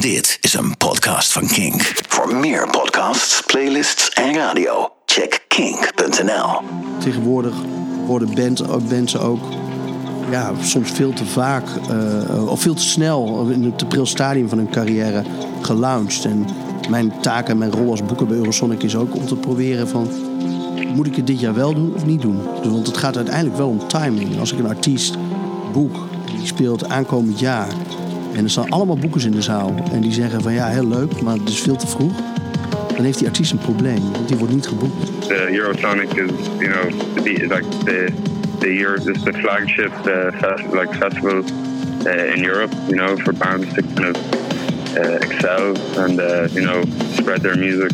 Dit is een podcast van Kink. Voor meer podcasts, playlists en radio, check kink.nl. Tegenwoordig worden band, ook mensen ook ja, soms veel te vaak uh, of veel te snel in het te pril stadium van hun carrière gelaunched. En mijn taak en mijn rol als boeker bij Eurosonic is ook om te proberen van... moet ik het dit jaar wel doen of niet doen? Dus, want het gaat uiteindelijk wel om timing. Als ik een artiest boek die speelt aankomend jaar... en er staan allemaal boekers in de zaal en die zeggen van ja, heel leuk, maar het is veel te vroeg... dan heeft die artiest een probleem, want die wordt niet geboekt. The Eurosonic is, you know, the, like the, the year, is the flagship uh, fest, like festival uh, in Europe, you know, for bands to kind of uh, excel and uh, you know spread their music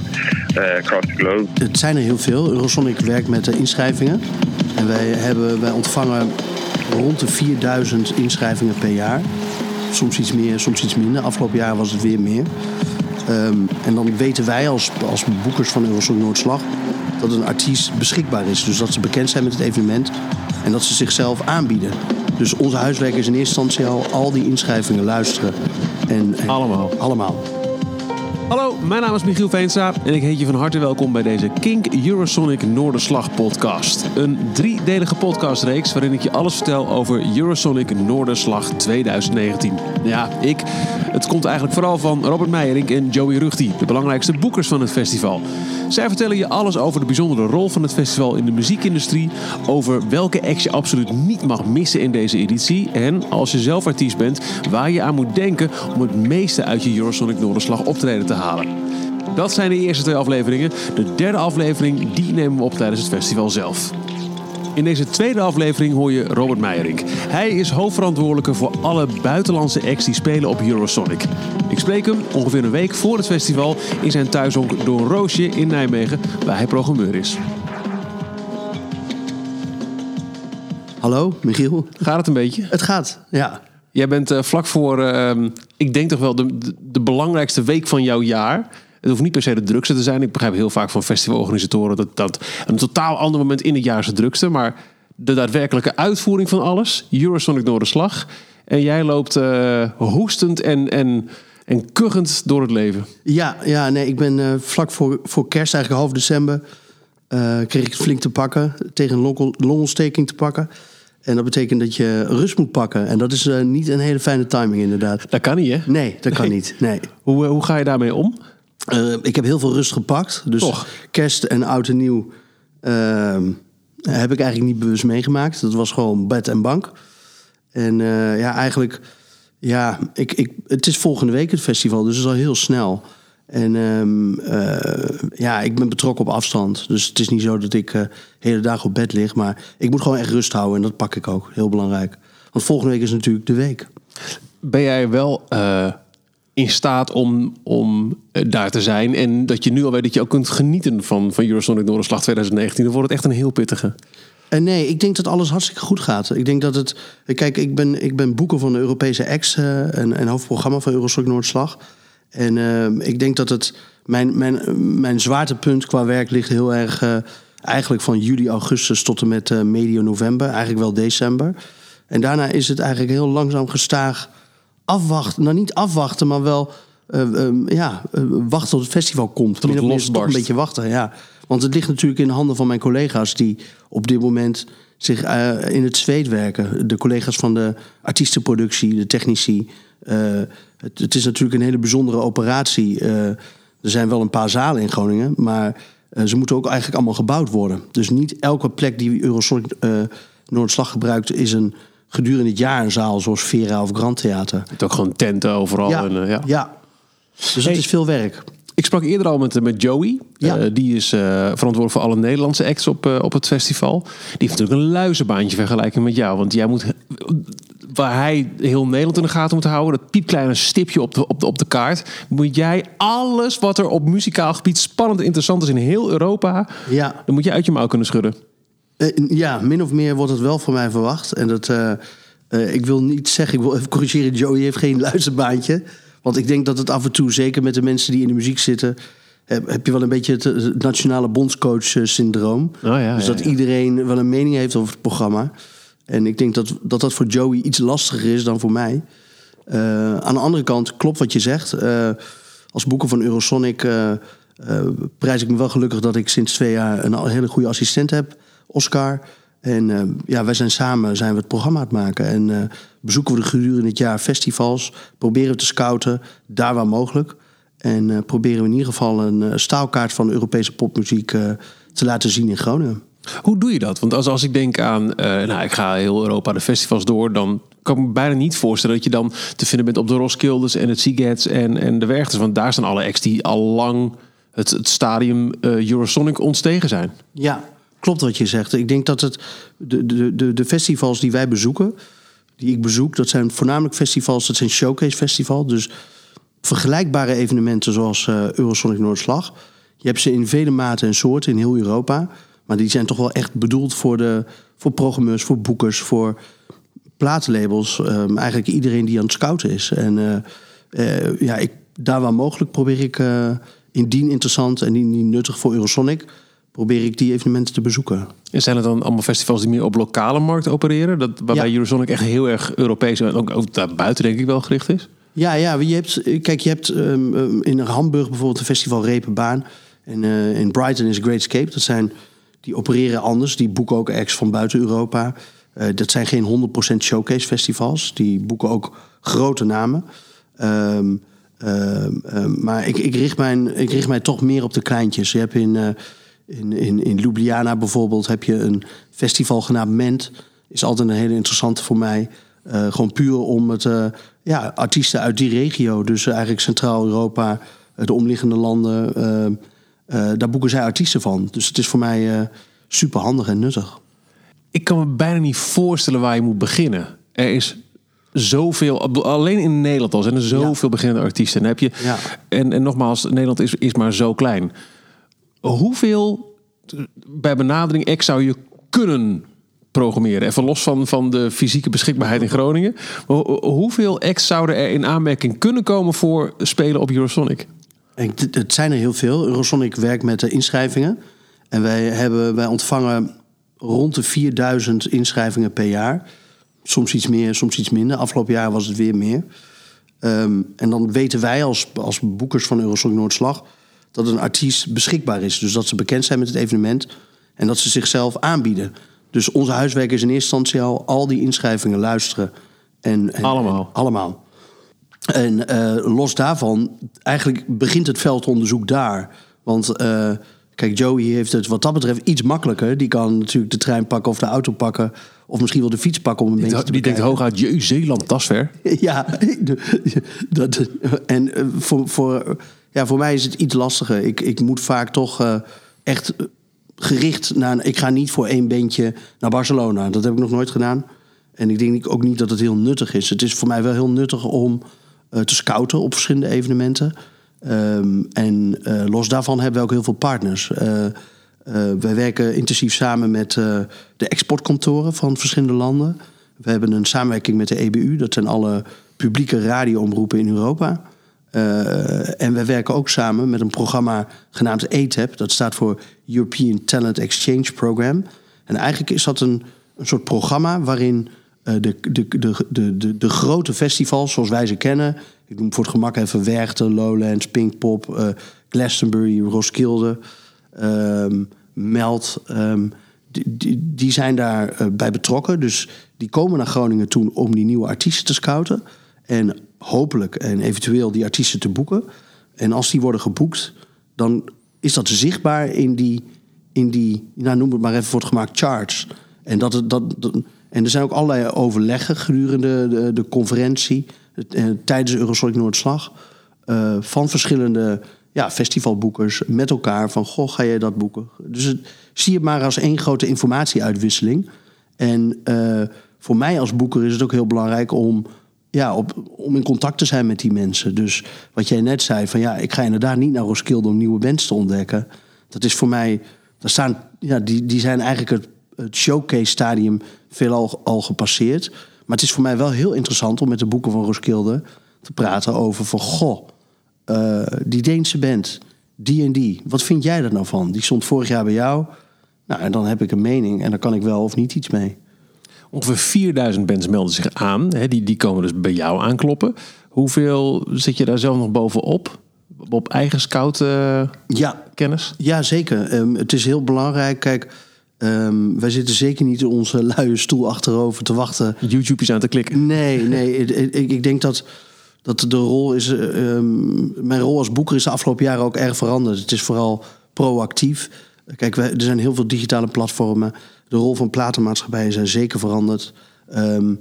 uh, across the globe. Het zijn er heel veel. Eurosonic werkt met inschrijvingen. En wij, hebben, wij ontvangen rond de 4000 inschrijvingen per jaar. Soms iets meer, soms iets minder. Afgelopen jaar was het weer meer. Um, en dan weten wij als, als boekers van Eurosonic Noordslag dat een artiest beschikbaar is. Dus dat ze bekend zijn met het evenement en dat ze zichzelf aanbieden. Dus onze huiswerk is in eerste instantie al al die inschrijvingen luisteren. En, en allemaal. Allemaal. Hallo, mijn naam is Michiel Veenstra en ik heet je van harte welkom bij deze Kink Eurosonic Noorderslag podcast. Een driedelige podcastreeks waarin ik je alles vertel over Eurosonic Noorderslag 2019. Ja, ik. Het komt eigenlijk vooral van Robert Meijerink en Joey Rugti, de belangrijkste boekers van het festival. Zij vertellen je alles over de bijzondere rol van het festival in de muziekindustrie, over welke acts je absoluut niet mag missen in deze editie en, als je zelf artiest bent, waar je aan moet denken om het meeste uit je Eurosonic Noorderslag optreden te halen. Dat zijn de eerste twee afleveringen. De derde aflevering die nemen we op tijdens het festival zelf. In deze tweede aflevering hoor je Robert Meijerink. Hij is hoofdverantwoordelijke voor alle buitenlandse acts die spelen op Eurosonic. Ik spreek hem ongeveer een week voor het festival in zijn thuishonk door Roosje in Nijmegen, waar hij programmeur is. Hallo, Michiel. Gaat het een beetje? Het gaat, ja. Jij bent uh, vlak voor, uh, ik denk toch wel, de, de, de, belangrijkste week van jouw jaar. Het hoeft niet per se de drukste te zijn. Ik begrijp heel vaak van festivalorganisatoren dat dat een totaal ander moment in het jaar is de drukste. Maar de daadwerkelijke uitvoering van alles, Eurosonic Noorderslag. En jij loopt uh, hoestend en, en, en kuchend door het leven. Ja, ja nee, ik ben uh, vlak voor, voor kerst, eigenlijk half december, uh, kreeg ik het flink te pakken. Tegen een longontsteking te pakken. En dat betekent dat je rust moet pakken. En dat is uh, niet een hele fijne timing, inderdaad. Dat kan niet, hè? Nee, dat kan niet. Nee. Hoe, hoe ga je daarmee om? Uh, ik heb heel veel rust gepakt. Dus Toch? kerst en oud en nieuw uh, heb ik eigenlijk niet bewust meegemaakt. Dat was gewoon bed en bank. En uh, ja, eigenlijk... Ja, ik, ik, het is volgende week het festival, dus het is al heel snel. En um, uh, ja, ik ben betrokken op afstand. Dus het is niet zo dat ik hele dagen op bed lig. Maar ik moet gewoon echt rust houden. En dat pak ik ook. Heel belangrijk. Want volgende week is natuurlijk de week. Ben jij wel in staat om, om daar te zijn? En dat je nu al weet dat je ook kunt genieten van, van Eurosonic Noorderslag 2019. Dan wordt het echt een heel pittige. En nee, ik denk dat alles hartstikke goed gaat. Ik denk dat het. Kijk, ik ben, ik ben boeker van de Europese Ex en, en hoofdprogramma van Eurosonic Noorderslag. En ik denk dat het. Mijn, mijn, mijn zwaartepunt qua werk ligt heel erg. Eigenlijk van juli, augustus tot en met medio november. Eigenlijk wel december. En daarna is het eigenlijk heel langzaam gestaag afwachten. Nou, niet afwachten, maar wel. Um, ja, wachten tot het festival komt. Tot het losbarst. Toch een beetje wachten, ja. Want het ligt natuurlijk in de handen van mijn collega's die op dit moment zich uh, in het zweet werken. De collega's van de artiestenproductie, de technici. Het, het, is natuurlijk een hele bijzondere operatie. Er zijn wel een paar zalen in Groningen, maar ze moeten ook eigenlijk allemaal gebouwd worden. Dus niet elke plek die Eurosonic Noordslag gebruikt is een gedurende het jaar een zaal zoals Vera of Grand Theater. Het ook gewoon tenten overal. Ja, en, ja. ja. Dus hey. dat is veel werk. Ik sprak eerder al met, met Joey. Ja. Uh, die is uh, verantwoordelijk voor alle Nederlandse acts op, uh, op het festival. Die heeft natuurlijk een luizenbaantje vergelijking met jou. Want jij moet, waar hij heel Nederland in de gaten moet houden... dat piepkleine stipje op de, op, de, op de kaart... moet jij alles wat er op muzikaal gebied spannend en interessant is in heel Europa... Ja. dan moet je uit je mouw kunnen schudden. Ja, min of meer wordt het wel van mij verwacht. En dat, ik wil niet zeggen, ik wil even corrigeren... Joey heeft geen luizenbaantje... Want ik denk dat het af en toe, zeker met de mensen die in de muziek zitten, heb, heb je wel een beetje het, het nationale bondscoach-syndroom. Oh ja, dus dat ja, ja. iedereen wel een mening heeft over het programma. En ik denk dat dat, dat voor Joey iets lastiger is dan voor mij. Uh, aan de andere kant, klopt wat je zegt. Als boeken van Eurosonic prijs ik me wel gelukkig dat ik sinds twee jaar een hele goede assistent heb, Oscar. En ja, wij zijn samen zijn we het programma aan het maken. En bezoeken we de gedurende het jaar festivals. Proberen we te scouten, daar waar mogelijk. En proberen we in ieder geval een staalkaart van Europese popmuziek te laten zien in Groningen. Hoe doe je dat? Want als, als ik denk aan, nou, ik ga heel Europa de festivals door, dan kan me bijna niet voorstellen dat je dan te vinden bent op de Roskildes en het Seagats en, en de Werchters. Want daar staan alle acts die al lang het, het stadium Eurosonic ontstegen zijn. Ja, klopt wat je zegt. Ik denk dat het de, de, de, festivals die wij bezoeken, die ik bezoek, dat zijn voornamelijk festivals, dat zijn showcase festivals. Dus vergelijkbare evenementen zoals uh, Eurosonic Noordslag. Je hebt ze in vele maten en soorten in heel Europa. Maar die zijn toch wel echt bedoeld voor, de, voor programmeurs, voor boekers, voor platenlabels, um, eigenlijk iedereen die aan het scouten is. En uh, uh, ja, ik, daar waar mogelijk probeer ik, indien interessant en indien nuttig voor Eurosonic, probeer ik die evenementen te bezoeken. En zijn het dan allemaal festivals die meer op lokale markt opereren? Dat, waarbij ja. Eurosonic echt heel erg Europees en ook, ook daarbuiten denk ik wel gericht is? Ja, ja je hebt, kijk, je hebt um, in Hamburg bijvoorbeeld een festival Repenbaan. En in Brighton is Great Escape. Dat zijn, die opereren anders. Die boeken ook acts van buiten Europa. Uh, dat zijn geen 100% showcase festivals. Die boeken ook grote namen. Um, um, maar ik, ik, richt mijn, ik richt mij toch meer op de kleintjes. Je hebt in, uh, in, in, in Ljubljana bijvoorbeeld heb je een festival genaamd Ment. Is altijd een hele interessante voor mij. Uh, gewoon puur om het ja, artiesten uit die regio, dus eigenlijk Centraal-Europa, de omliggende landen, daar boeken zij artiesten van. Dus het is voor mij super handig en nuttig ik kan me bijna niet voorstellen waar je moet beginnen. Er is zoveel, alleen in Nederland al zijn er zoveel ja. beginnende artiesten. En, heb je, ja. en, en nogmaals, Nederland is, is maar zo klein. Hoeveel bij benadering X zou je kunnen programmeren? Even los van, van de fysieke beschikbaarheid in Groningen. Hoeveel X zouden er in aanmerking kunnen komen voor spelen op Eurosonic? Het zijn er heel veel. Eurosonic werkt met de inschrijvingen. En wij, hebben, wij ontvangen rond de 4000 inschrijvingen per jaar. Soms iets meer, soms iets minder. Afgelopen jaar was het weer meer. Um, en dan weten wij als, als boekers van Eurosong Noordslag dat een artiest beschikbaar is. Dus dat ze bekend zijn met het evenement en dat ze zichzelf aanbieden. Dus onze huiswerk is in eerste instantie al al die inschrijvingen luisteren. En, en allemaal. En, allemaal. En uh, los daarvan, eigenlijk begint het veldonderzoek daar. Want uh, Kijk, Joey heeft het wat dat betreft iets makkelijker. Die kan natuurlijk de trein pakken of de auto pakken. Of misschien wel de fiets pakken om een beetje te Die denkt hooguit, je Zeeland, dat is ver. ja, dat, en eh, voor, voor, ja, voor mij is het iets lastiger. Ik, ik moet vaak toch uh, echt gericht naar... Ik ga niet voor één bandje naar Barcelona. Dat heb ik nog nooit gedaan. En ik denk ook niet dat het heel nuttig is. Het is voor mij wel heel nuttig om uh, te scouten op verschillende evenementen... Um, en los daarvan hebben we ook heel veel partners. Wij werken intensief samen met de exportkantoren van verschillende landen. We hebben een samenwerking met de EBU, dat zijn alle publieke radioomroepen in Europa. En wij werken ook samen met een programma genaamd ETAP, dat staat voor European Talent Exchange Program. En eigenlijk is dat een, een soort programma waarin de, de, de, de, de, de grote festivals, zoals wij ze kennen, ik noem voor het gemak even Werchter, Lowlands, Pinkpop, uh, Glastonbury, Roskilde, um, Meld. Um, die, die, zijn uh, bij betrokken. Dus die komen naar Groningen toe om die nieuwe artiesten te scouten. En hopelijk en eventueel die artiesten te boeken. En als die worden geboekt, dan is dat zichtbaar in die, in die nou, noem het maar even voor het gemak, charts. En, dat, dat, dat, en er zijn ook allerlei overleggen gedurende de, de conferentie. Eh, tijdens Eurosonic Noordslag. Uh, van verschillende ja, festivalboekers met elkaar van goh, ga jij dat boeken? Dus zie het maar als één grote informatieuitwisseling. En uh, voor mij als boeker is het ook heel belangrijk om, ja, om in contact te zijn met die mensen. Dus wat jij net zei, van ja, ik ga inderdaad niet naar Roskilde om nieuwe bands te ontdekken. Dat is voor mij, daar staan, ja, die, die zijn eigenlijk het, showcase stadium veelal al gepasseerd. Maar het is voor mij wel heel interessant om met de boeken van Roskilde te praten over van goh, uh, die Deense band, die en die. Wat vind jij er nou van? Die stond vorig jaar bij jou. Nou, en dan heb ik een mening en dan kan ik wel of niet iets mee. Ongeveer 4000 bands melden zich aan. Hè, die, die komen dus bij jou aankloppen. Hoeveel zit je daar zelf nog bovenop? Op eigen scout eh, Ja, kennis? Ja, zeker. Ehm, het is heel belangrijk. Kijk, ehm, wij zitten zeker niet in onze luie stoel achterover te wachten. YouTube is aan te klikken. Nee, nee. ik, ik, ik denk dat, dat de rol is. eh, ehm, mijn rol als boeker is de afgelopen jaren ook erg veranderd. Het is vooral proactief. Kijk, wij, er zijn heel veel digitale platformen. De rol van platenmaatschappijen zijn zeker veranderd. Ehm,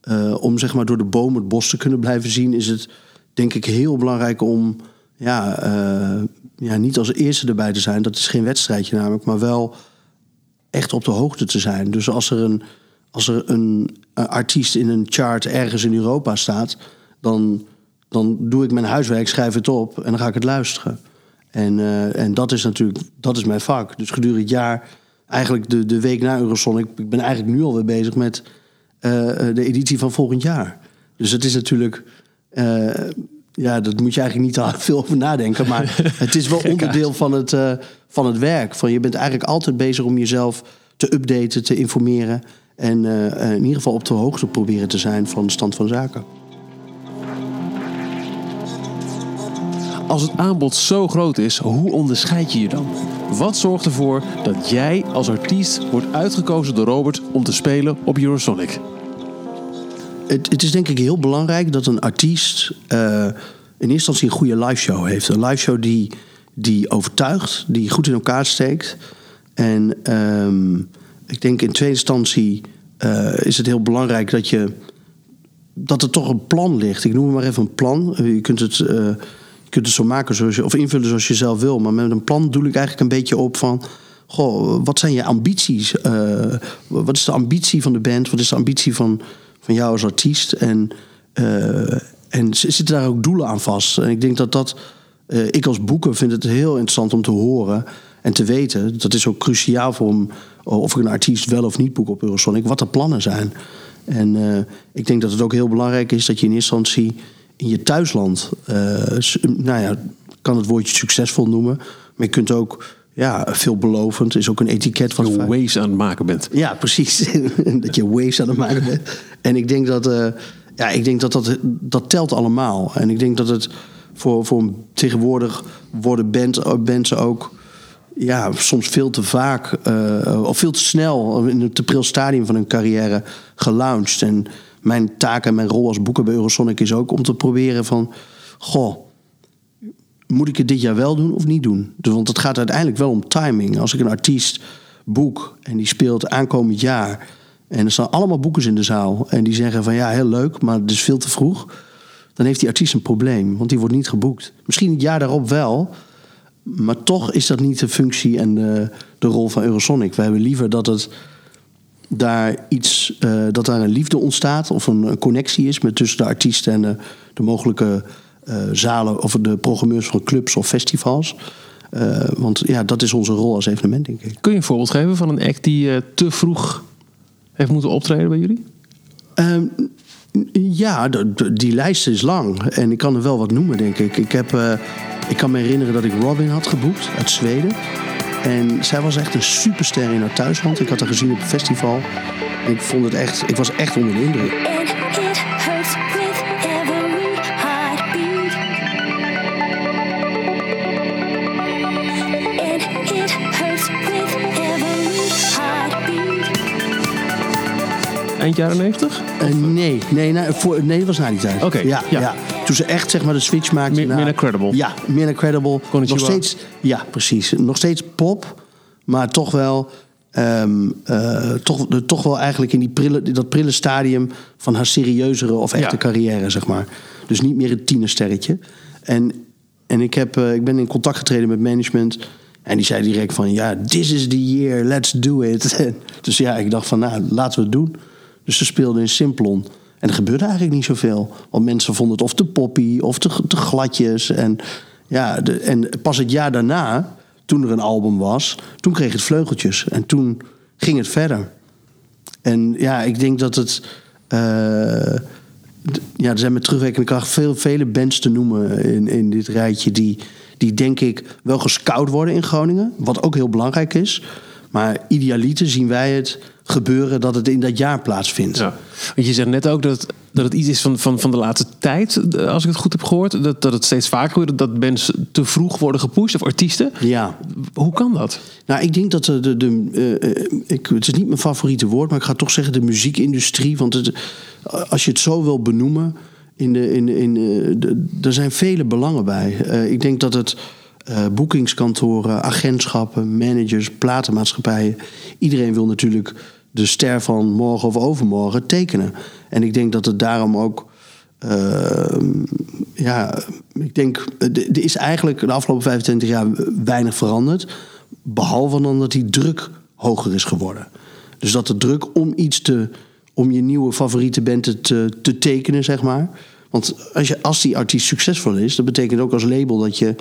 eh, om zeg maar door de boom het bos te kunnen blijven zien, is het denk ik heel belangrijk om ja, eh, ja, niet als eerste erbij te zijn. Dat is geen wedstrijdje namelijk, maar wel echt op de hoogte te zijn. Dus als er een, als er een, artiest in een chart ergens in Europa staat, dan, dan doe ik mijn huiswerk, schrijf het op en dan ga ik het luisteren. En, eh, en dat is natuurlijk dat is mijn vak. Dus gedurende het jaar, eigenlijk de, de week na Eurosonic, ik ben eigenlijk nu alweer bezig met eh, de editie van volgend jaar. Dus het is natuurlijk. eh, ja, dat moet je eigenlijk niet te veel over nadenken. Maar het is wel onderdeel van het, eh, van het werk. Van je bent eigenlijk altijd bezig om jezelf te updaten, te informeren. En eh, in ieder geval op de hoogte proberen te zijn van de stand van zaken. Als het aanbod zo groot is, hoe onderscheid je je dan? Wat zorgt ervoor dat jij als artiest wordt uitgekozen door Robert om te spelen op Eurosonic? Het, het is denk ik heel belangrijk dat een artiest eh, in eerste instantie een goede liveshow heeft. Een liveshow die, die overtuigt, die goed in elkaar steekt. En ehm, ik denk in tweede instantie eh, is het heel belangrijk dat je dat er toch een plan ligt. Ik noem het maar even een plan. Je kunt het, eh, kunt het zo maken zoals je, of invullen zoals je zelf wil. Maar met een plan doe ik eigenlijk een beetje op van. Goh, wat zijn je ambities? Eh, wat is de ambitie van de band? Wat is de ambitie van, van jou als artiest? En, eh, en zitten daar ook doelen aan vast? En ik denk dat dat. eh, ik als boeker vind het heel interessant om te horen en te weten. Dat is ook cruciaal voor hem, of ik een artiest wel of niet boek op Eurosonic. Wat de plannen zijn. En ik denk dat het ook heel belangrijk is dat je in instantie in je thuisland, eh, nou ja, kan het woordje succesvol noemen, maar je kunt ook, ja, veelbelovend is ook een etiket wat Je vaak- waves aan het maken bent. ja, precies. dat je waves aan het maken bent. En ik denk dat, eh, ja, ik denk dat, dat dat telt allemaal. En ik denk dat het voor, voor een tegenwoordig worden band, bands ook ja, soms veel te vaak eh, of veel te snel in het te pril stadium van hun carrière gelaunched. En mijn taak en mijn rol als boeker bij Eurosonic is ook om te proberen van... Goh, moet ik het dit jaar wel doen of niet doen? Dus, want het gaat uiteindelijk wel om timing. Als ik een artiest boek en die speelt aankomend jaar... en er staan allemaal boekers in de zaal... en die zeggen van ja, heel leuk, maar het is veel te vroeg... dan heeft die artiest een probleem, want die wordt niet geboekt. Misschien het jaar daarop wel... maar toch is dat niet de functie en de, de rol van Eurosonic. Wij hebben liever dat het daar iets, eh, dat daar een liefde ontstaat of een, een connectie is met tussen de artiesten en de, de mogelijke eh, zalen of de programmeurs van clubs of festivals. Eh, want ja, dat is onze rol als evenement, denk ik. Kun je een voorbeeld geven van een act die te vroeg heeft moeten optreden bij jullie? Ehm, ja, die lijst is lang. En ik kan er wel wat noemen, denk ik. Ik, heb, ik kan me herinneren dat ik Robin had geboekt uit Zweden. En zij was echt een superster in haar thuisland. Ik had haar gezien op een festival. En ik vond het echt, ik was echt onder de indruk. And it hurts with every heartbeat. And it hurts with every heartbeat. Eind jaren 90? Eh, nee, nee, nee, voor, nee, dat was na die tijd. Oké, ja, ja. ja. Toen ze echt zeg maar, de switch maakte Meer- naar... meer Credible. Ja, meer naar Credible. Konnichiwa. Nog steeds, ja, precies. Nog steeds pop, maar toch wel... ehm, eh, toch, toch wel eigenlijk in die prille, dat prille stadium van haar serieuzere of echte Ja. carrière, zeg maar. Dus niet meer het tienersterretje. En, en ik, heb, eh, ik ben in contact getreden met management. En die zei direct van, ja, this is the year, let's do it. Dus ja, ik dacht van, nou, laten we het doen. Dus ze speelden in Simplon. En er gebeurde eigenlijk niet zoveel. Want mensen vonden het of te poppy of te, gladjes. En, ja, en pas het jaar daarna, toen er een album was... toen kreeg het vleugeltjes. En toen ging het verder. En ja, ik denk dat het... eh, ja, er zijn met terugwerkende kracht veel, vele bands te noemen in, in dit rijtje... Die, die denk ik wel gescout worden in Groningen. Wat ook heel belangrijk is. Maar idealiter zien wij het gebeuren dat het in dat jaar plaatsvindt. Ja. Want je zegt net ook dat, dat het iets is van, van, van de laatste tijd, eh, als ik het goed heb gehoord. Dat, dat het steeds vaker gebeurt dat mensen te vroeg worden gepusht, of artiesten. Ja. Hoe kan dat? Nou, ik denk dat de. de, de eh, ik, het is niet mijn favoriete woord, maar ik ga toch zeggen de muziekindustrie. Want het, als je het zo wil benoemen, in de, in, in, eh, de, er zijn vele belangen bij. Eh, ik denk dat het. Eh, boekingskantoren, agentschappen, managers, platenmaatschappijen. Iedereen wil natuurlijk de ster van morgen of overmorgen tekenen. En ik denk dat het daarom ook. eh, ja, ik denk, er er is eigenlijk de afgelopen 25 jaar weinig veranderd. Behalve dan dat die druk hoger is geworden. Dus dat de druk om iets te. om je nieuwe favoriete band te, te tekenen, zeg maar. Want als, je, als die artiest succesvol is, dat betekent ook als label dat je.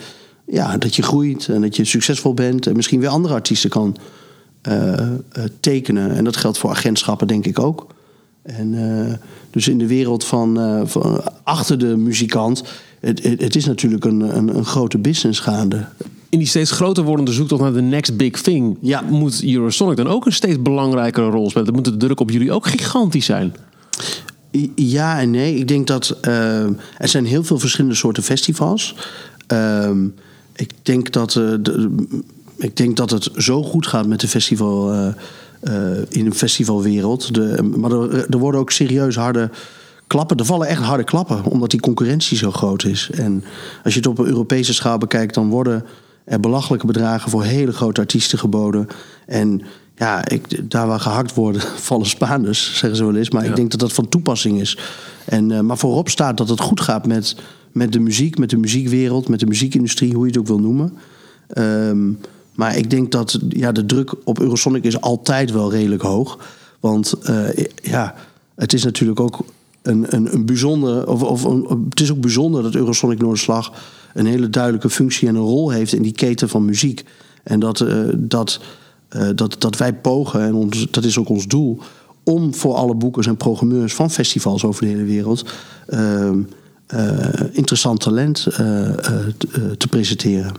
Ja, dat je groeit en dat je succesvol bent en misschien weer andere artiesten kan eh, eh, tekenen. En dat geldt voor agentschappen, denk ik ook. En eh, dus in de wereld van, van achter de muzikant, het, het, het is natuurlijk een, een, een grote business gaande. In die steeds groter wordende zoektocht naar de next big thing... Ja. moet Eurosonic dan ook een steeds belangrijkere rol spelen? Dan moet de druk op jullie ook gigantisch zijn. Ja en nee. Ik denk dat er zijn heel veel verschillende soorten festivals. Ehm, ik denk dat, eh, de, ik denk dat het zo goed gaat met de festival eh, eh, in de festivalwereld. De, maar er, er worden ook serieus harde klappen. Er vallen echt harde klappen, omdat die concurrentie zo groot is. En als je het op een Europese schaal bekijkt, dan worden er belachelijke bedragen voor hele grote artiesten geboden. En ja, ik, daar waar gehakt worden, vallen Spaanders, zeggen ze wel eens. Maar Ja. ik denk dat dat van toepassing is. En, maar voorop staat dat het goed gaat met, met de muziek, met de muziekwereld, met de muziekindustrie, hoe je het ook wil noemen. Ehm, maar ik denk dat ja, de druk op Eurosonic is altijd wel redelijk hoog. Want eh, ja, het is natuurlijk ook een, een, een bijzonder. Of, of het is ook bijzonder dat Eurosonic Noorderslag een hele duidelijke functie en een rol heeft in die keten van muziek. En dat, eh, dat, eh, dat, dat wij pogen, en dat is ook ons doel, om voor alle boekers en programmeurs van festivals over de hele wereld. ehm, eh, interessant talent eh, eh, eh, te presenteren.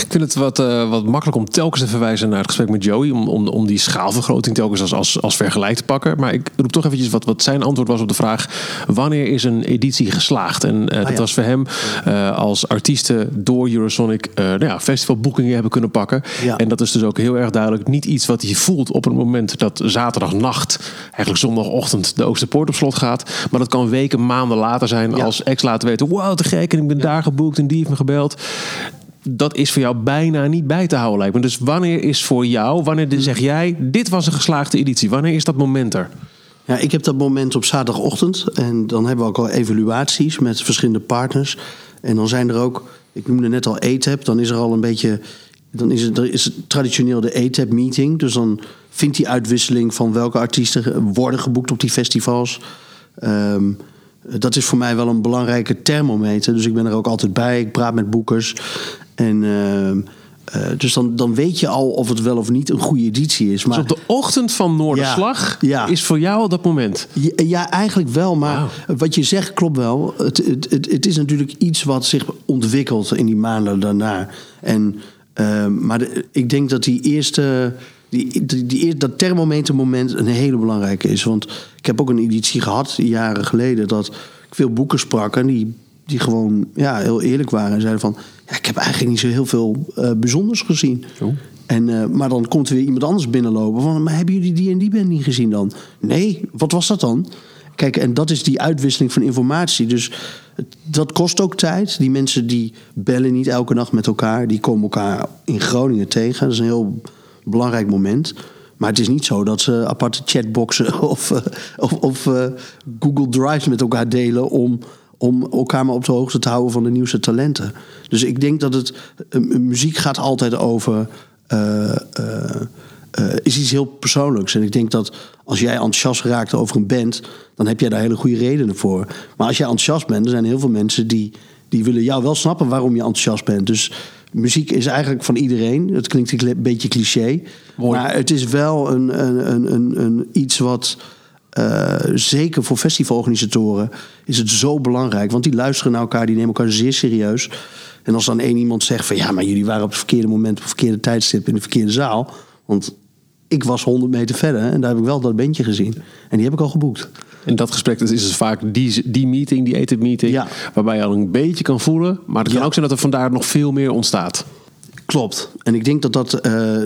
Ik vind het wat, eh, wat makkelijk om telkens te verwijzen naar het gesprek met Joey. Om, om, om die schaalvergroting telkens als, als, als vergelijk te pakken. Maar ik roep toch eventjes wat, wat zijn antwoord was op de vraag. Wanneer is een editie geslaagd? En eh, dat ja. was voor hem eh, als artiesten door Eurosonic nou ja, festivalboekingen hebben kunnen pakken. Ja. En dat is dus ook heel erg duidelijk niet iets wat hij voelt op het moment dat zaterdagnacht, eigenlijk zondagochtend, de Oosterpoort op slot gaat. Maar dat kan weken, maanden later zijn als ex laten weten. Wow, te gek en ik ben daar geboekt en die heeft me gebeld dat is voor jou bijna niet bij te houden lijkt me. Dus wanneer is voor jou, wanneer Hmm. zeg jij, dit was een geslaagde editie? Wanneer is dat moment er? Ja, ik heb dat moment op zaterdagochtend. En dan hebben we ook al evaluaties met verschillende partners. En dan zijn er ook, ik noemde net al ATAP, dan is er al een beetje. Dan is het, er is traditioneel de ATAP-meeting. Dus dan vindt die uitwisseling van welke artiesten worden geboekt op die festivals. Ehm, dat is voor mij wel een belangrijke thermometer. Dus ik ben er ook altijd bij. Ik praat met boekers. En, ehm, eh, dus dan, dan weet je al of het wel of niet een goede editie is. Dus Maar op de ochtend van Noorderslag Ja, ja. is voor jou dat moment. ja, ja, eigenlijk wel. Maar wat je zegt klopt wel. Het, het, het, het is natuurlijk iets wat zich ontwikkelt in die maanden daarna. En, eh, maar de- ik denk dat die eerste... Die, die, die, dat thermometermoment een hele belangrijke is. Want ik heb ook een editie gehad, jaren geleden... dat ik veel boeken sprak en die, die gewoon ja, heel eerlijk waren. En zeiden van, ik heb eigenlijk niet zo heel veel eh, bijzonders gezien. Oh. En, eh, maar dan komt er weer iemand anders binnenlopen van... maar hebben jullie die en die band niet gezien dan? Nee, wat was dat dan? Kijk, en dat is die uitwisseling van informatie. Dus dat kost ook tijd. Die mensen die bellen niet elke nacht met elkaar. Die komen elkaar in Groningen tegen. Dat is een heel belangrijk moment. Maar het is niet zo dat ze aparte chatboxen of, eh, of, of eh, Google Drives met elkaar delen... om, om elkaar maar op de hoogte te houden van de nieuwste talenten. Dus ik denk dat het... muziek gaat altijd over... eh, is iets heel persoonlijks. En ik denk dat als jij enthousiast raakt over een band, dan heb jij daar hele goede redenen voor. Maar als jij enthousiast bent, er zijn heel veel mensen die, die willen jou wel snappen waarom je enthousiast bent. Dus muziek is eigenlijk van iedereen. Het klinkt een beetje cliché. Mooi. Maar het is wel een, een, een, een iets wat. Eh, zeker voor festivalorganisatoren is het zo belangrijk. Want die luisteren naar elkaar, die nemen elkaar zeer serieus. En als dan één iemand zegt van ja, maar jullie waren op het verkeerde moment, op het verkeerde tijdstip in de verkeerde zaal. Want ik was 100 meter verder en daar heb ik wel dat bandje gezien. En die heb ik al geboekt. En dat gesprek dat is dus vaak die, die meeting, die eten meeting, Ja. waarbij je al een beetje kan voelen. Maar het kan Ja. ook zijn dat er vandaar nog veel meer ontstaat. Klopt. En ik denk dat dat, eh,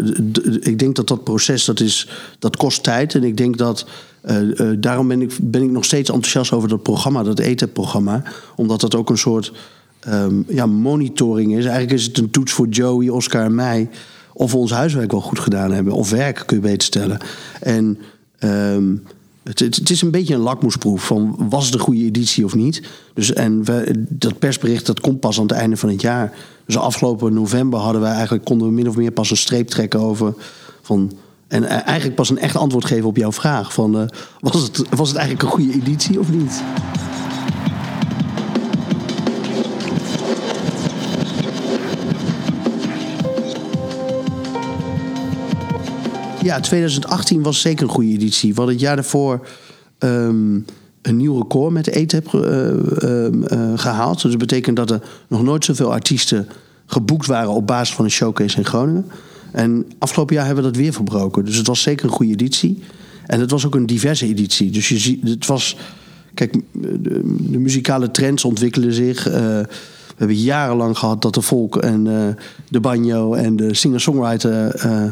ik denk dat, dat proces dat, is, dat kost tijd. En ik denk dat. Eh, eh, daarom ben ik, ben ik nog steeds enthousiast over dat programma, dat ETA-programma. Omdat dat ook een soort ehm, ja, monitoring is. Eigenlijk is het een toets voor Joey, Oscar en mij. Of we ons huiswerk wel goed gedaan hebben. Of werk, kun je beter stellen. En ehm, het, is een beetje een lakmoesproef van was het een goede editie of niet. Dus, en we, dat persbericht dat komt pas aan het einde van het jaar. Dus afgelopen november hadden wij eigenlijk, konden we min of meer pas een streep trekken over van. En eh, eigenlijk pas een echt antwoord geven op jouw vraag. Van, eh, was, het, was het eigenlijk een goede editie of niet? Ja, 2018 was zeker een goede editie. We hadden het jaar daarvoor ehm, een nieuw record met de ETEP eh, gehaald. Dus dat betekent dat er nog nooit zoveel artiesten geboekt waren op basis van een showcase in Groningen. En afgelopen jaar hebben we dat weer verbroken. Dus het was zeker een goede editie. En het was ook een diverse editie. Dus je ziet, het was. Kijk, de, de muzikale trends ontwikkelen zich. Eh, we hebben jarenlang gehad dat de folk en eh, de banjo en de singer-songwriter eh,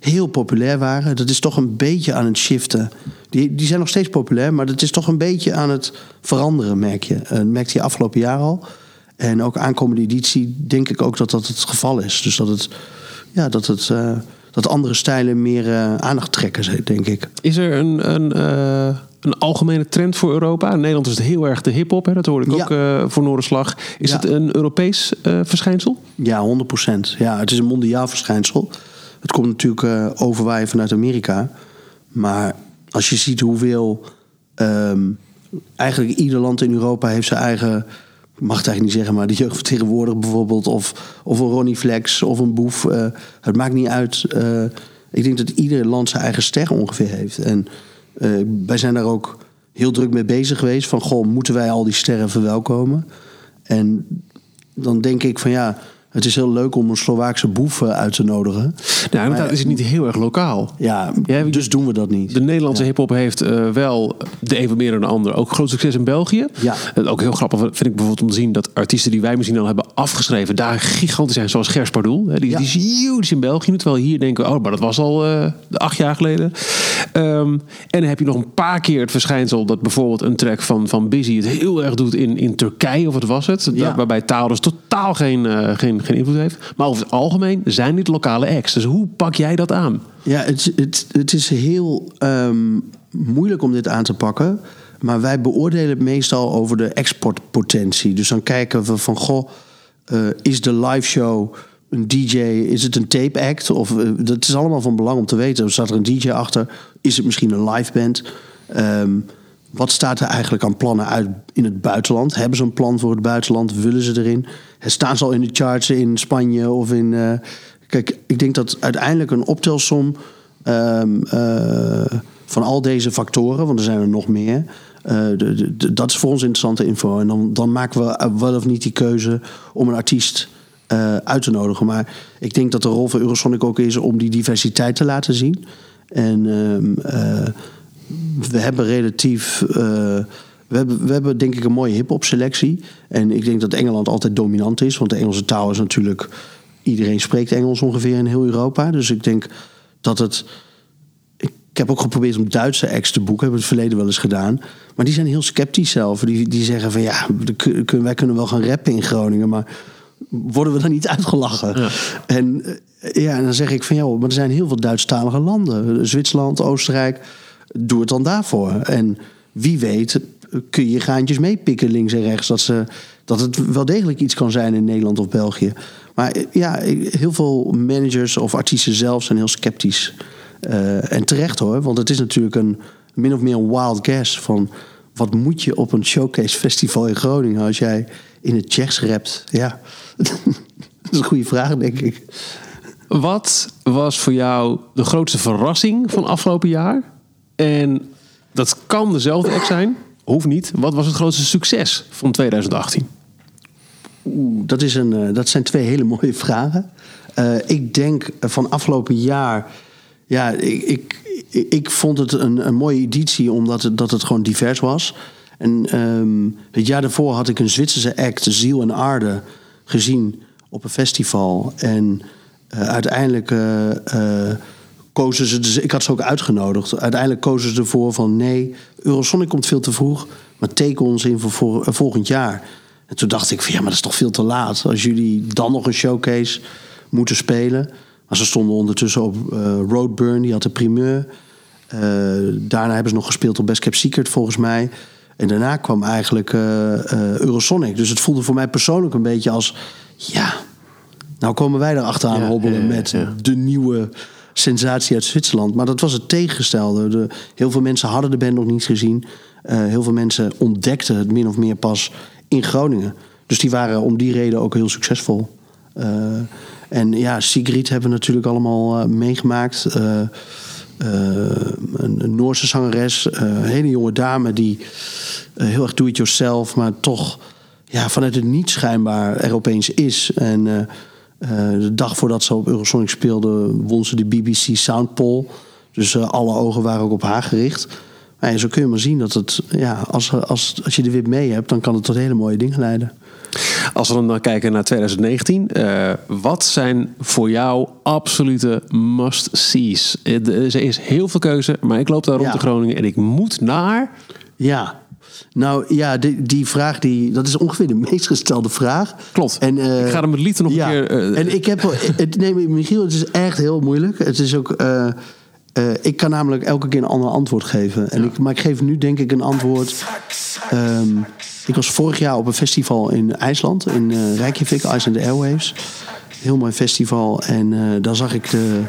heel populair waren. Dat is toch een beetje aan het shiften. Die, die zijn nog steeds populair, maar dat is toch een beetje aan het veranderen, merk je. Dat merkte je afgelopen jaar al. En ook aankomende editie denk ik ook dat dat het geval is. Dus dat het, ja, dat het, eh, dat andere stijlen meer eh, aandacht trekken, denk ik. Is er een, een, eh, een algemene trend voor Europa? In Nederland is het heel erg de hip-hop, dat hoorde ik Ja. ook voor Noorderslag. Is Ja. het een Europees verschijnsel? Ja, 100% Ja, het is een mondiaal verschijnsel. Het komt natuurlijk overwaaien vanuit Amerika. Maar als je ziet hoeveel. ehm, eigenlijk ieder land in Europa heeft zijn eigen. Mag het eigenlijk niet zeggen, maar de jeugdvertegenwoordiger bijvoorbeeld. Of, of een Ronnie Flex of een Boef. eh, het maakt niet uit. eh, ik denk dat ieder land zijn eigen ster ongeveer heeft. En eh, wij zijn daar ook heel druk mee bezig geweest. Van, goh, moeten wij al die sterren verwelkomen? En dan denk ik van ja, het is heel leuk om een Slovaakse boef eh, uit te nodigen. Nou, inderdaad is het niet heel erg lokaal. Ja, Ja, dus doen we dat niet. De Nederlandse hip-hop heeft eh, wel de een meer dan de ander ook groot succes in België. Ja. Het ook heel grappig vind ik bijvoorbeeld om te zien dat artiesten die wij misschien al hebben afgeschreven, daar gigantisch zijn, zoals Gers Pardoel. Hè, Die, Ja. die is huge in België. Terwijl hier denken we, oh, maar dat was al eh, acht jaar geleden. Ehm, en dan heb je nog een paar keer het verschijnsel dat bijvoorbeeld een track van, van Busy het heel erg doet in, in Turkije, of wat was het? Ja. Daar- waarbij taal dus totaal geen, eh, geen, geen invloed heeft. Maar over het algemeen zijn dit lokale acts. Dus hoe pak jij dat aan? Ja, het, het, het is heel ehm, moeilijk om dit aan te pakken. Maar wij beoordelen het meestal over de exportpotentie. Dus dan kijken we van, goh, eh, is de live show een DJ, is het een tape act? Of, eh, dat is allemaal van belang om te weten. Staat er een DJ achter? Is het misschien een live band? Ehm, wat staat er eigenlijk aan plannen uit in het buitenland? Hebben ze een plan voor het buitenland? Willen ze erin? Staan ze al in de charts in Spanje of in... eh, Kijk, ik denk dat uiteindelijk een optelsom ehm, eh, van al deze factoren, want er zijn er nog meer, eh, dat is voor ons interessante info. En dan, dan maken we wel of niet die keuze om een artiest uit te nodigen. Maar ik denk dat de rol van Eurosonic ook is om die diversiteit te laten zien. En ehm, eh, we hebben relatief. eh, we, hebben, we hebben denk ik een mooie hip-hop selectie. En ik denk dat Engeland altijd dominant is. Want de Engelse taal is natuurlijk. Iedereen spreekt Engels ongeveer in heel Europa. Dus ik denk dat het. Ik heb ook geprobeerd om Duitse acts te boeken. Hebben we het verleden wel eens gedaan. Maar die zijn heel sceptisch zelf. Die, die zeggen van ja, wij kunnen wel gaan rappen in Groningen. Maar worden we dan niet uitgelachen? En, eh, ja, en dan zeg ik van ja, maar er zijn heel veel Duitsstalige landen. Zwitserland, Oostenrijk. Doe het dan daarvoor. En wie weet kun je gaantjes meepikken links en rechts. Dat, ze, dat het wel degelijk iets kan zijn in Nederland of België. Maar ja, heel veel managers of artiesten zelf zijn heel sceptisch. Eh, en terecht hoor, want het is natuurlijk een min of meer een wild guess van wat moet je op een showcase festival in Groningen als jij in het Tsjechs rapt? Ja, dat is een goede vraag, denk ik. Wat was voor jou de grootste verrassing van afgelopen jaar? En dat kan dezelfde act zijn, hoeft niet. Wat was het grootste succes van 2018? Oeh, dat, is een, eh, dat zijn twee hele mooie vragen. Eh, ik denk van afgelopen jaar ja, ik, ik, ik- vond het een, een mooie editie omdat het, dat het gewoon divers was. En ehm, het jaar daarvoor had ik een Zwitserse act, Ziel en Aarde, gezien op een festival. En eh, uiteindelijk kozen ze, dus ik had ze ook uitgenodigd. Uiteindelijk kozen ze ervoor van nee, Eurosonic komt veel te vroeg, maar teken ons in voor, voor eh, volgend jaar. En toen dacht ik van ja, maar dat is toch veel te laat. Als jullie dan nog een showcase moeten spelen. Maar ze stonden ondertussen op eh, Roadburn, die had de primeur. Eh, daarna hebben ze nog gespeeld op Best Kept Secret volgens mij. En daarna kwam eigenlijk Eurosonic. Dus het voelde voor mij persoonlijk een beetje als... ja, nou komen wij erachteraan Ja, hobbelen met ja. de nieuwe sensatie uit Zwitserland. Maar dat was het tegengestelde. De, heel veel mensen hadden de band nog niet gezien. Eh, heel veel mensen ontdekten het min of meer pas in Groningen. Dus die waren om die reden ook heel succesvol. Eh, en ja, Sigrid hebben we natuurlijk allemaal eh, meegemaakt. Een, een Noorse zangeres, een hele jonge dame die heel erg do-it-yourself, maar toch ja, vanuit het niet schijnbaar er opeens is. En de dag voordat ze op Eurosonic speelde, won ze de BBC Sound Poll. Dus eh, alle ogen waren ook op haar gericht. Ja, zo kun je maar zien dat het, ja, als, als, als je de wip mee hebt, dan kan het tot hele mooie dingen leiden. Als we dan dan kijken naar 2019, eh, wat zijn voor jou absolute must-sees? Eh, de- Er is heel veel keuze, maar ik loop daar rond Ja. in Groningen en ik moet naar. Ja, nou ja, die, die vraag, die, dat is ongeveer de meest gestelde vraag. Klopt. En, eh, ik ga hem met liefde nog ja. een keer. eh, en ik heb het, nee, Michiel, het is echt heel moeilijk. Het is ook, eh, ik kan namelijk elke keer een ander antwoord geven. En ik, maar ik geef nu denk ik een antwoord. Ehm, ik was vorig jaar op een festival in IJsland, in Reykjavik, Iceland Airwaves. Heel mooi festival. En eh, daar zag ik de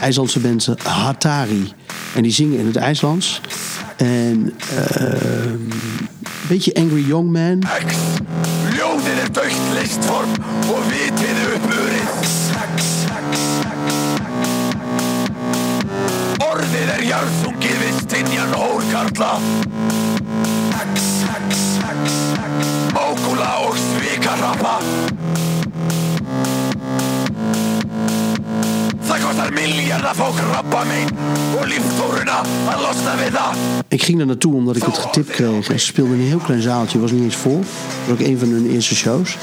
IJslandse band Hatari. En die zingen in het IJslands. En ehm, een beetje Angry Young Man. Ik ging er naartoe omdat ik het getipt kreeg. En ze speelden in een heel klein zaaltje, was niet eens vol. Dat was ook een van hun eerste shows.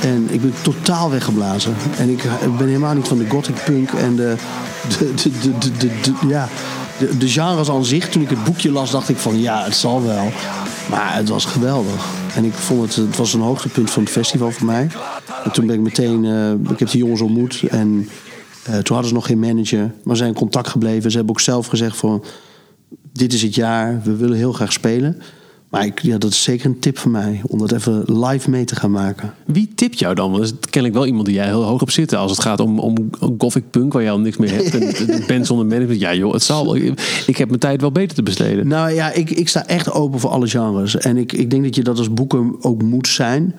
En ik ben totaal weggeblazen. En ik, ben helemaal niet van de gothic punk en de, de, de, de, de, de- de- ja, de, de genres aan zich. Toen ik het boekje las, dacht ik van ja, het zal wel. Maar het was geweldig. En ik vond het, het was een hoogtepunt van het festival voor mij. En toen ben ik meteen, eh, ik heb die jongens ontmoet. En eh, toen hadden ze nog geen manager. Maar zijn in contact gebleven. Ze hebben ook zelf gezegd van dit is het jaar, we willen heel graag spelen. Maar ik, ja, dat is zeker een tip van mij, om dat even live mee te gaan maken. Wie tipt jou dan? Want dat is kennelijk wel iemand die jij heel hoog op zit. Als het gaat om, om gothic punk, waar je al niks meer hebt. En band zonder management. Ja joh, het zal. wel. Ik heb mijn tijd wel beter te besteden. Nou ja, ik, ik sta echt open voor alle genres. En ik, ik denk dat je dat als boeken ook moet zijn.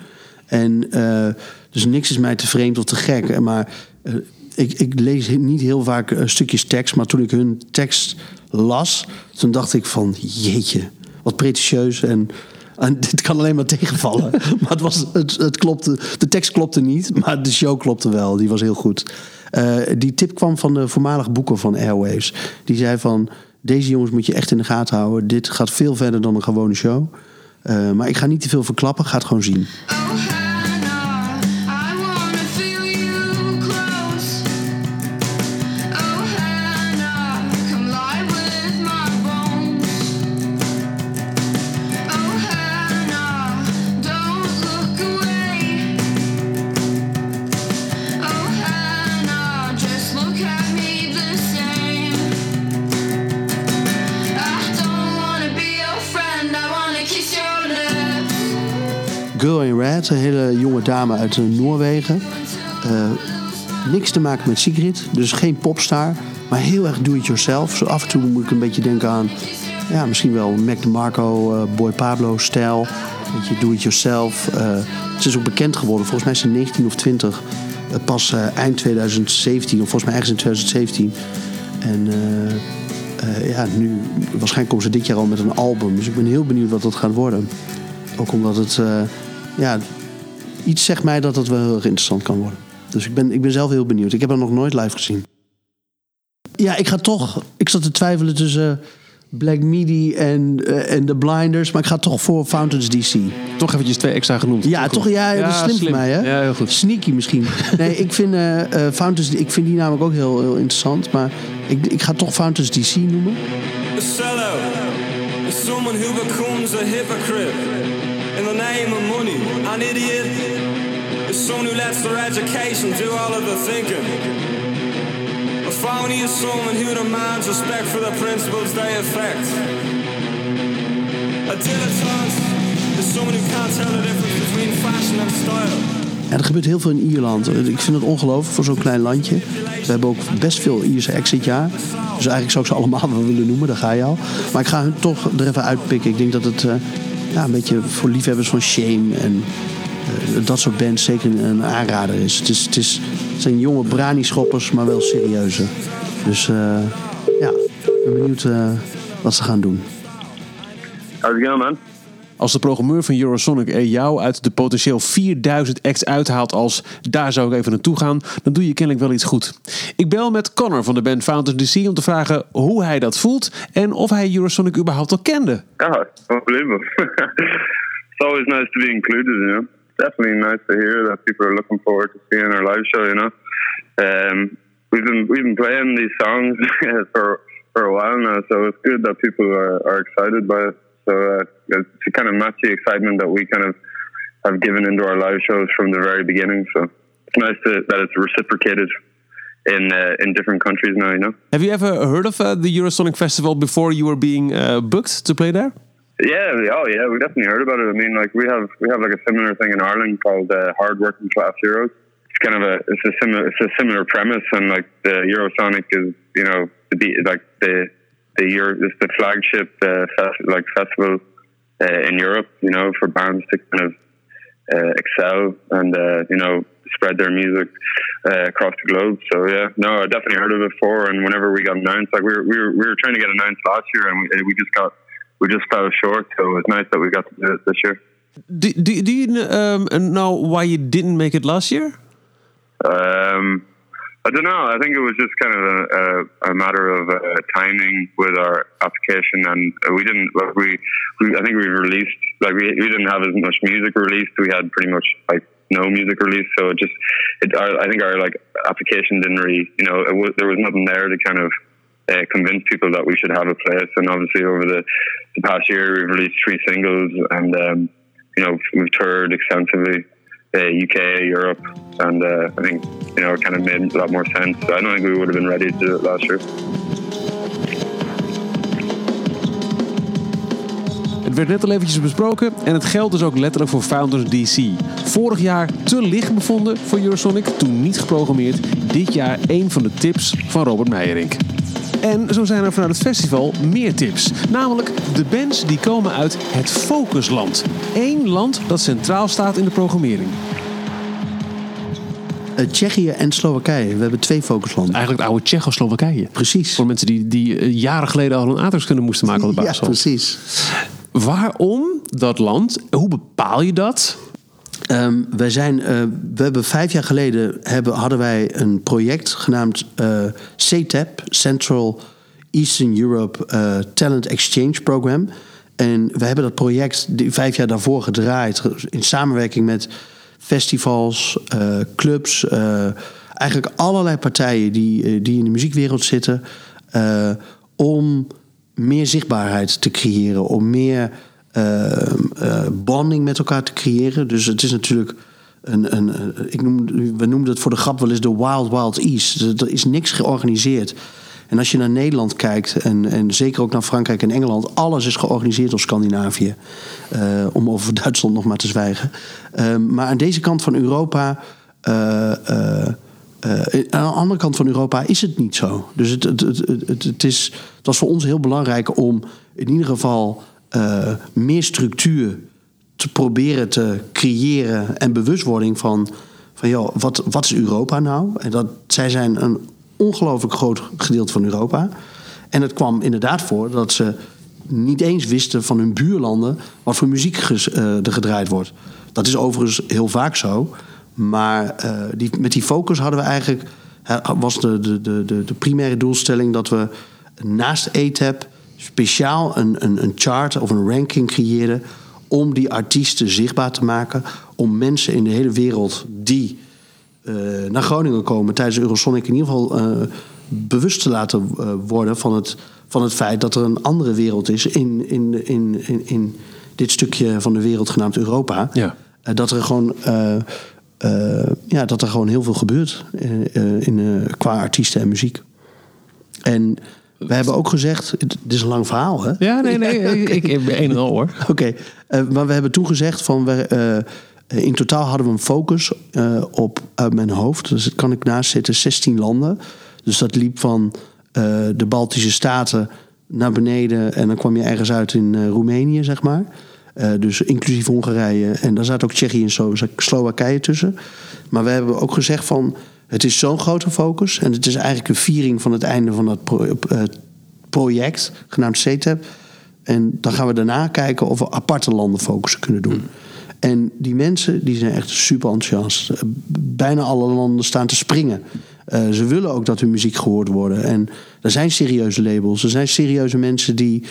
En eh, dus niks is mij te vreemd of te gek. Maar eh, ik, ik lees niet heel vaak eh, stukjes tekst. Maar toen ik hun tekst las, toen dacht ik van jeetje, wat pretentieus. En, en dit kan alleen maar tegenvallen. maar het, was, het, het klopte, de tekst klopte niet, maar de show klopte wel. Die was heel goed. Eh, die tip kwam van de voormalige boeken van Airwaves. Die zei van, deze jongens moet je echt in de gaten houden. Dit gaat veel verder dan een gewone show. Eh, maar ik ga niet te veel verklappen, ga het gewoon zien. Een hele jonge dame uit eh, Noorwegen. Eh, niks te maken met Sigrid, dus geen popstar. Maar heel erg do-it-yourself. Zo af en toe moet ik een beetje denken aan... Ja, misschien wel Mac DeMarco, eh, Boy Pablo stijl. Een beetje do-it-yourself. Ze is ook bekend geworden. Volgens mij is ze 19 of 20. eh, pas eind 2017, of volgens mij ergens in 2017. En ja, nu... Waarschijnlijk komt ze dit jaar al met een album. Dus ik ben heel benieuwd wat dat gaat worden. Ook omdat het... eh, ja, iets zegt mij dat het wel heel erg interessant kan worden. Dus ik ben, ik ben zelf heel benieuwd. Ik heb haar nog nooit live gezien. ja, ik ga toch. Ik zat te twijfelen tussen Black Midi en, eh, en The Blinders. Maar ik ga toch voor Fountains DC. Toch eventjes twee extra genoemd. Ja, toch? Ja, dat is slim, voor mij, hè? Ja, heel goed. Sneaky misschien. Nee, ik vind eh eh, Fountains... Ik vind die namelijk ook heel, heel interessant. Maar ik, ik ga toch Fountains DC noemen. A sellout someone who becomes a hypocrite in the name of money. An idiot is someone who lets their education do all of the thinking. A phony is someone who demands respect for the principles they affect. A dilettante is someone who can't tell the difference between fashion and style. Ja, er gebeurt heel veel in Ierland. Ik vind het ongelooflijk voor zo'n klein landje. We hebben ook best veel Ierse acts dit jaar. Dus eigenlijk zou ik ze allemaal wel willen noemen, daar ga je al. Maar ik ga hun toch er even uitpikken. Ik denk dat het eh, ja, een beetje voor liefhebbers van Shame en eh, dat soort bands zeker een, aanrader is. Het, is, het, is, zijn jonge brani-schoppers, maar wel serieuze. Dus eh, ja, ik ben benieuwd eh, wat ze gaan doen. How's it going, man? Als de programmeur van Eurosonic er jou uit de potentieel 4000 acts uithaalt als daar zou ik even naartoe gaan, dan doe je kennelijk wel iets goed. Ik bel met Connor van de band Fountains DC om te vragen hoe hij dat voelt en of hij Eurosonic überhaupt al kende. God, unbelievable. it's always nice to be included, you know. Definitely nice to hear that people are looking forward to seeing our live show, you know. Um, we've been we've been playing these songs for for a while now, so it's good that people are, are excited by it. So uh, it's to kind of match the excitement that we kind of have given into our live shows from the very beginning. So it's nice to, that it's reciprocated in uh, in different countries now, you know. Have you ever heard of uh, the Eurosonic Festival before you were being uh, booked to play there? Yeah, oh yeah, we definitely heard about it. I mean, like we have we have like a similar thing in Ireland called uh, Hard Working Class Heroes. It's kind of a it's a similar it's a similar premise, and like the Eurosonic is you know the like the the Euro it's the flagship uh, fest- like festival uh, in Europe. You know, for bands to kind of uh, excel and uh, you know spread their music uh, across the globe. So yeah, no, I definitely heard of it before. And whenever we got announced, like we were we were, we were trying to get announced last year, and we, we just got we just fell short. So it was nice that we got to do it this year. Do, do, do you um, know why you didn't make it last year? Um, I don't know. I think it was just kind of a, a, a matter of uh, timing with our application, and we didn't. Like we, we, I think we released like we, we didn't have as much music released. We had pretty much like no music released, so it just, it, our, I think our like application didn't really, you know, was there was nothing there to kind of uh, convince people that we should have a place. And obviously, over the, the past year, we've released three singles, and um, you know, we've toured extensively, uh, UK, Europe, and uh, I think you know, it kind of made a lot more sense. I don't think we would have been ready to do it last year. Het werd net al eventjes besproken en het geldt dus ook letterlijk voor Founders DC. Vorig jaar te licht bevonden voor Eurosonic, toen niet geprogrammeerd. Dit jaar een van de tips van Robert Meijerink. En zo zijn er vanuit het festival meer tips. Namelijk de bands die komen uit het focusland. Eén land dat centraal staat in de programmering. Eh, Tsjechië en Slowakije. We hebben twee focuslanden. Eigenlijk het oude Tsjechoslowakije. Precies. Voor mensen die, die eh, jaren geleden al een aardrijkskunde moesten maken op de Ja, basisschool. precies. Waarom dat land? Hoe bepaal je dat? Ehm, wij zijn, eh, we hebben vijf jaar geleden hebben, hadden wij een project genaamd eh CTAP, Central Eastern Europe eh, Talent Exchange Program. En we hebben dat project die vijf jaar daarvoor gedraaid in samenwerking met festivals, clubs, eigenlijk allerlei partijen die, die in de muziekwereld zitten, om meer zichtbaarheid te creëren, om meer bonding met elkaar te creëren. Dus het is natuurlijk een, een, een- ik noem, we noemden het voor de grap wel eens de Wild Wild East. Er- is niks georganiseerd. En als je naar Nederland kijkt, en, en zeker ook naar Frankrijk en Engeland, alles is georganiseerd door Scandinavië. Eh, om over Duitsland nog maar te zwijgen. Ehm, maar aan deze kant van Europa. eh, eh, eh, aan de andere kant van Europa is het niet zo. Dus het, het, het, het, is, het was voor ons heel belangrijk om in ieder geval eh, meer structuur te proberen te creëren en bewustwording van, van joh, wat, wat is Europa nou? En dat, zij zijn een ongelooflijk groot gedeelte van Europa. En het kwam inderdaad voor dat ze niet eens wisten van hun buurlanden wat voor muziek eh, er gedraaid wordt. Dat is overigens heel vaak zo. Maar eh, die, met die focus hadden we eigenlijk, was de, de, de, de, primaire doelstelling dat we naast ATAP speciaal een, een, een chart of een ranking creëerden om die artiesten zichtbaar te maken. Om mensen in de hele wereld die eh, naar Groningen komen tijdens Eurosonic in ieder geval eh, bewust te laten eh, worden van het, van het feit dat er een andere wereld is in, in, in, in, in dit stukje van de wereld genaamd Europa. Ja. Dat er gewoon. ja, dat er gewoon heel veel gebeurt in, qua artiesten en muziek. En we hebben ook gezegd, het is een lang verhaal, hè? Ja, nee, nee. ik, ik, ik ben een en al hoor. Oké, eh, maar we hebben toen gezegd van we, eh, in totaal hadden we een focus eh, op uit mijn hoofd. Dus dat kan ik naast zitten 16 landen. Dus dat liep van de Baltische Staten naar beneden en dan kwam je ergens uit in Roemenië, zeg maar. Dus inclusief Hongarije. En daar zat ook Tsjechië en Slo- Slowakije tussen. Maar we hebben ook gezegd van het is zo'n grote focus en het is eigenlijk een viering van het einde van dat pro- eh, project genaamd CTEP. En dan gaan we daarna kijken of we aparte landenfocussen kunnen doen. En die mensen die zijn echt super enthousiast. Eh, Bijna alle landen staan te springen. Eh, ze willen ook dat hun muziek gehoord wordt. En er zijn serieuze labels. Er zijn serieuze mensen die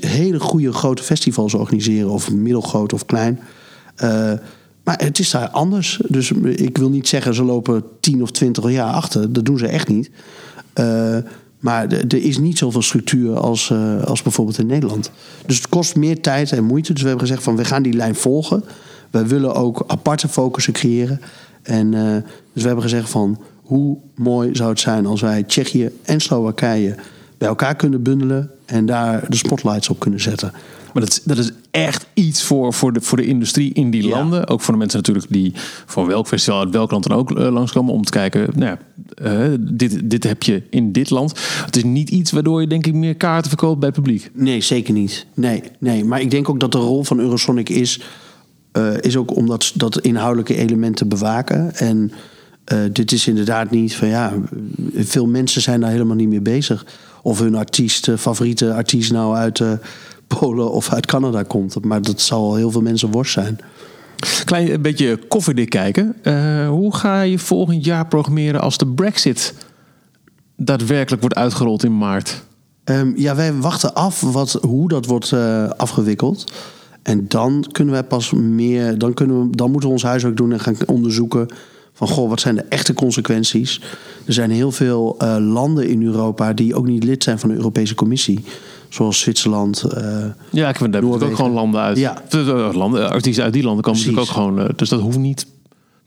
hele goede grote festivals organiseren. Of middelgroot of klein. Maar het is daar anders. Dus ik wil niet zeggen ze lopen 10 of 20 jaar achter. Dat doen ze echt niet. Eh, maar er is niet zoveel structuur als, eh, als bijvoorbeeld in Nederland. Dus het kost meer tijd en moeite. Dus we hebben gezegd van we gaan die lijn volgen. We willen ook aparte focussen creëren. En eh, dus we hebben gezegd van hoe mooi zou het zijn als wij Tsjechië en Slowakije bij elkaar kunnen bundelen en daar de spotlights op kunnen zetten. Maar dat is, dat is echt iets voor, voor, de, voor de industrie in die Ja. landen. Ook voor de mensen natuurlijk die van welk festival uit welk land dan ook eh, langskomen. Om te kijken, nou ja, eh, dit, dit heb je in dit land. Het is niet iets waardoor je denk ik meer kaarten verkoopt bij het publiek. Nee, zeker niet. Nee, nee. Maar ik denk ook dat de rol van Eurosonic is, eh, is ook om dat, inhoudelijke element te bewaken. En dit is inderdaad niet van ja, veel mensen zijn daar helemaal niet mee bezig. Of hun artiest, favoriete artiest nou uit Polen of uit Canada komt. Maar dat zal heel veel mensen worst zijn. Klein een beetje koffiedik kijken. Eh, hoe ga je volgend jaar programmeren als de Brexit daadwerkelijk wordt uitgerold in maart? Ehm, ja, wij wachten af wat, hoe dat wordt eh, afgewikkeld. En dan kunnen wij pas meer. Dan, kunnen we, dan moeten we ons huiswerk doen en gaan onderzoeken. Van goh, wat zijn de echte consequenties? Er zijn heel veel eh, landen in Europa die ook niet lid zijn van de Europese Commissie. Zoals Zwitserland. eh, Ja, ik vind daar ook gewoon landen uit. Ja. Eh, eh, Landen, artiesten uit die landen komen Precies. natuurlijk ook gewoon. eh, dus dat hoeft niet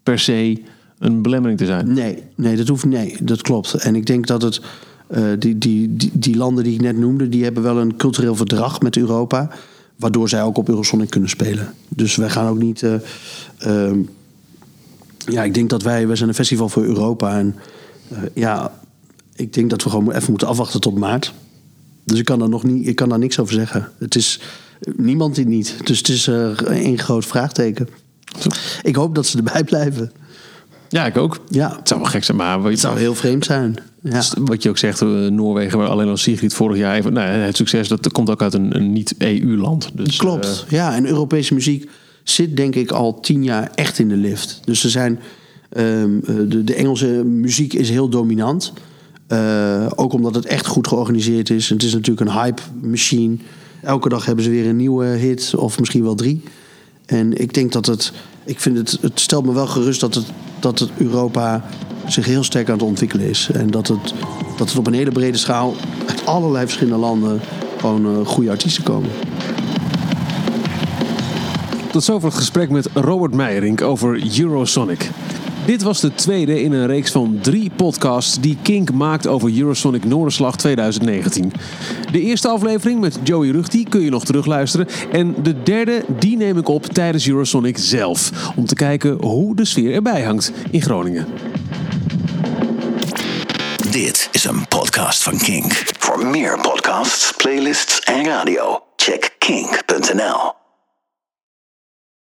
per se een belemmering te zijn. Nee, nee, dat hoeft nee, dat klopt. En ik denk dat het. eh, die, die, die, die landen die ik net noemde, die hebben wel een cultureel verdrag met Europa. Waardoor zij ook op Eurosonic kunnen spelen. Dus wij gaan ook niet. eh, ehm, ja, ik denk dat wij. Wij zijn een festival voor Europa. En eh, ja, ik denk dat we gewoon even moeten afwachten tot maart. Dus ik kan daar nog niet. Ik kan daar niks over zeggen. Het is. Niemand die niet. Dus het is eh, één groot vraagteken. Ik hoop dat ze erbij blijven. Ja, ik ook. Ja. Het zou wel gek zijn, maar Het zou heel vreemd zijn. Ja. wat je ook zegt, eh, Noorwegen, waar alleen al Sigrid vorig jaar even, nou, het succes, dat komt ook uit een, een niet-EU-land. Dus, Klopt. eh, ja, en Europese muziek zit denk ik al tien jaar echt in de lift. Dus er zijn. ehm, eh, de, de Engelse muziek is heel dominant. Eh, ook omdat het echt goed georganiseerd is. Het is natuurlijk een hype machine. Elke dag hebben ze weer een nieuwe hit, of misschien wel drie. En ik denk dat het. Ik vind het. Het stelt me wel gerust dat het, dat het Europa zich heel sterk aan het ontwikkelen is. En dat het, dat het op een hele brede schaal uit allerlei verschillende landen gewoon eh, goede artiesten komen. Tot zover het gesprek met Robert Meijerink over Eurosonic. Dit was de tweede in een reeks van drie podcasts die Kink maakt over Eurosonic Noorderslag 2019. De eerste aflevering met Joey Rugti kun je nog terugluisteren. En de derde, die neem ik op tijdens Eurosonic zelf. Om te kijken hoe de sfeer erbij hangt in Groningen. Dit is een podcast van Kink. Voor meer podcasts, playlists en radio, check kink.nl.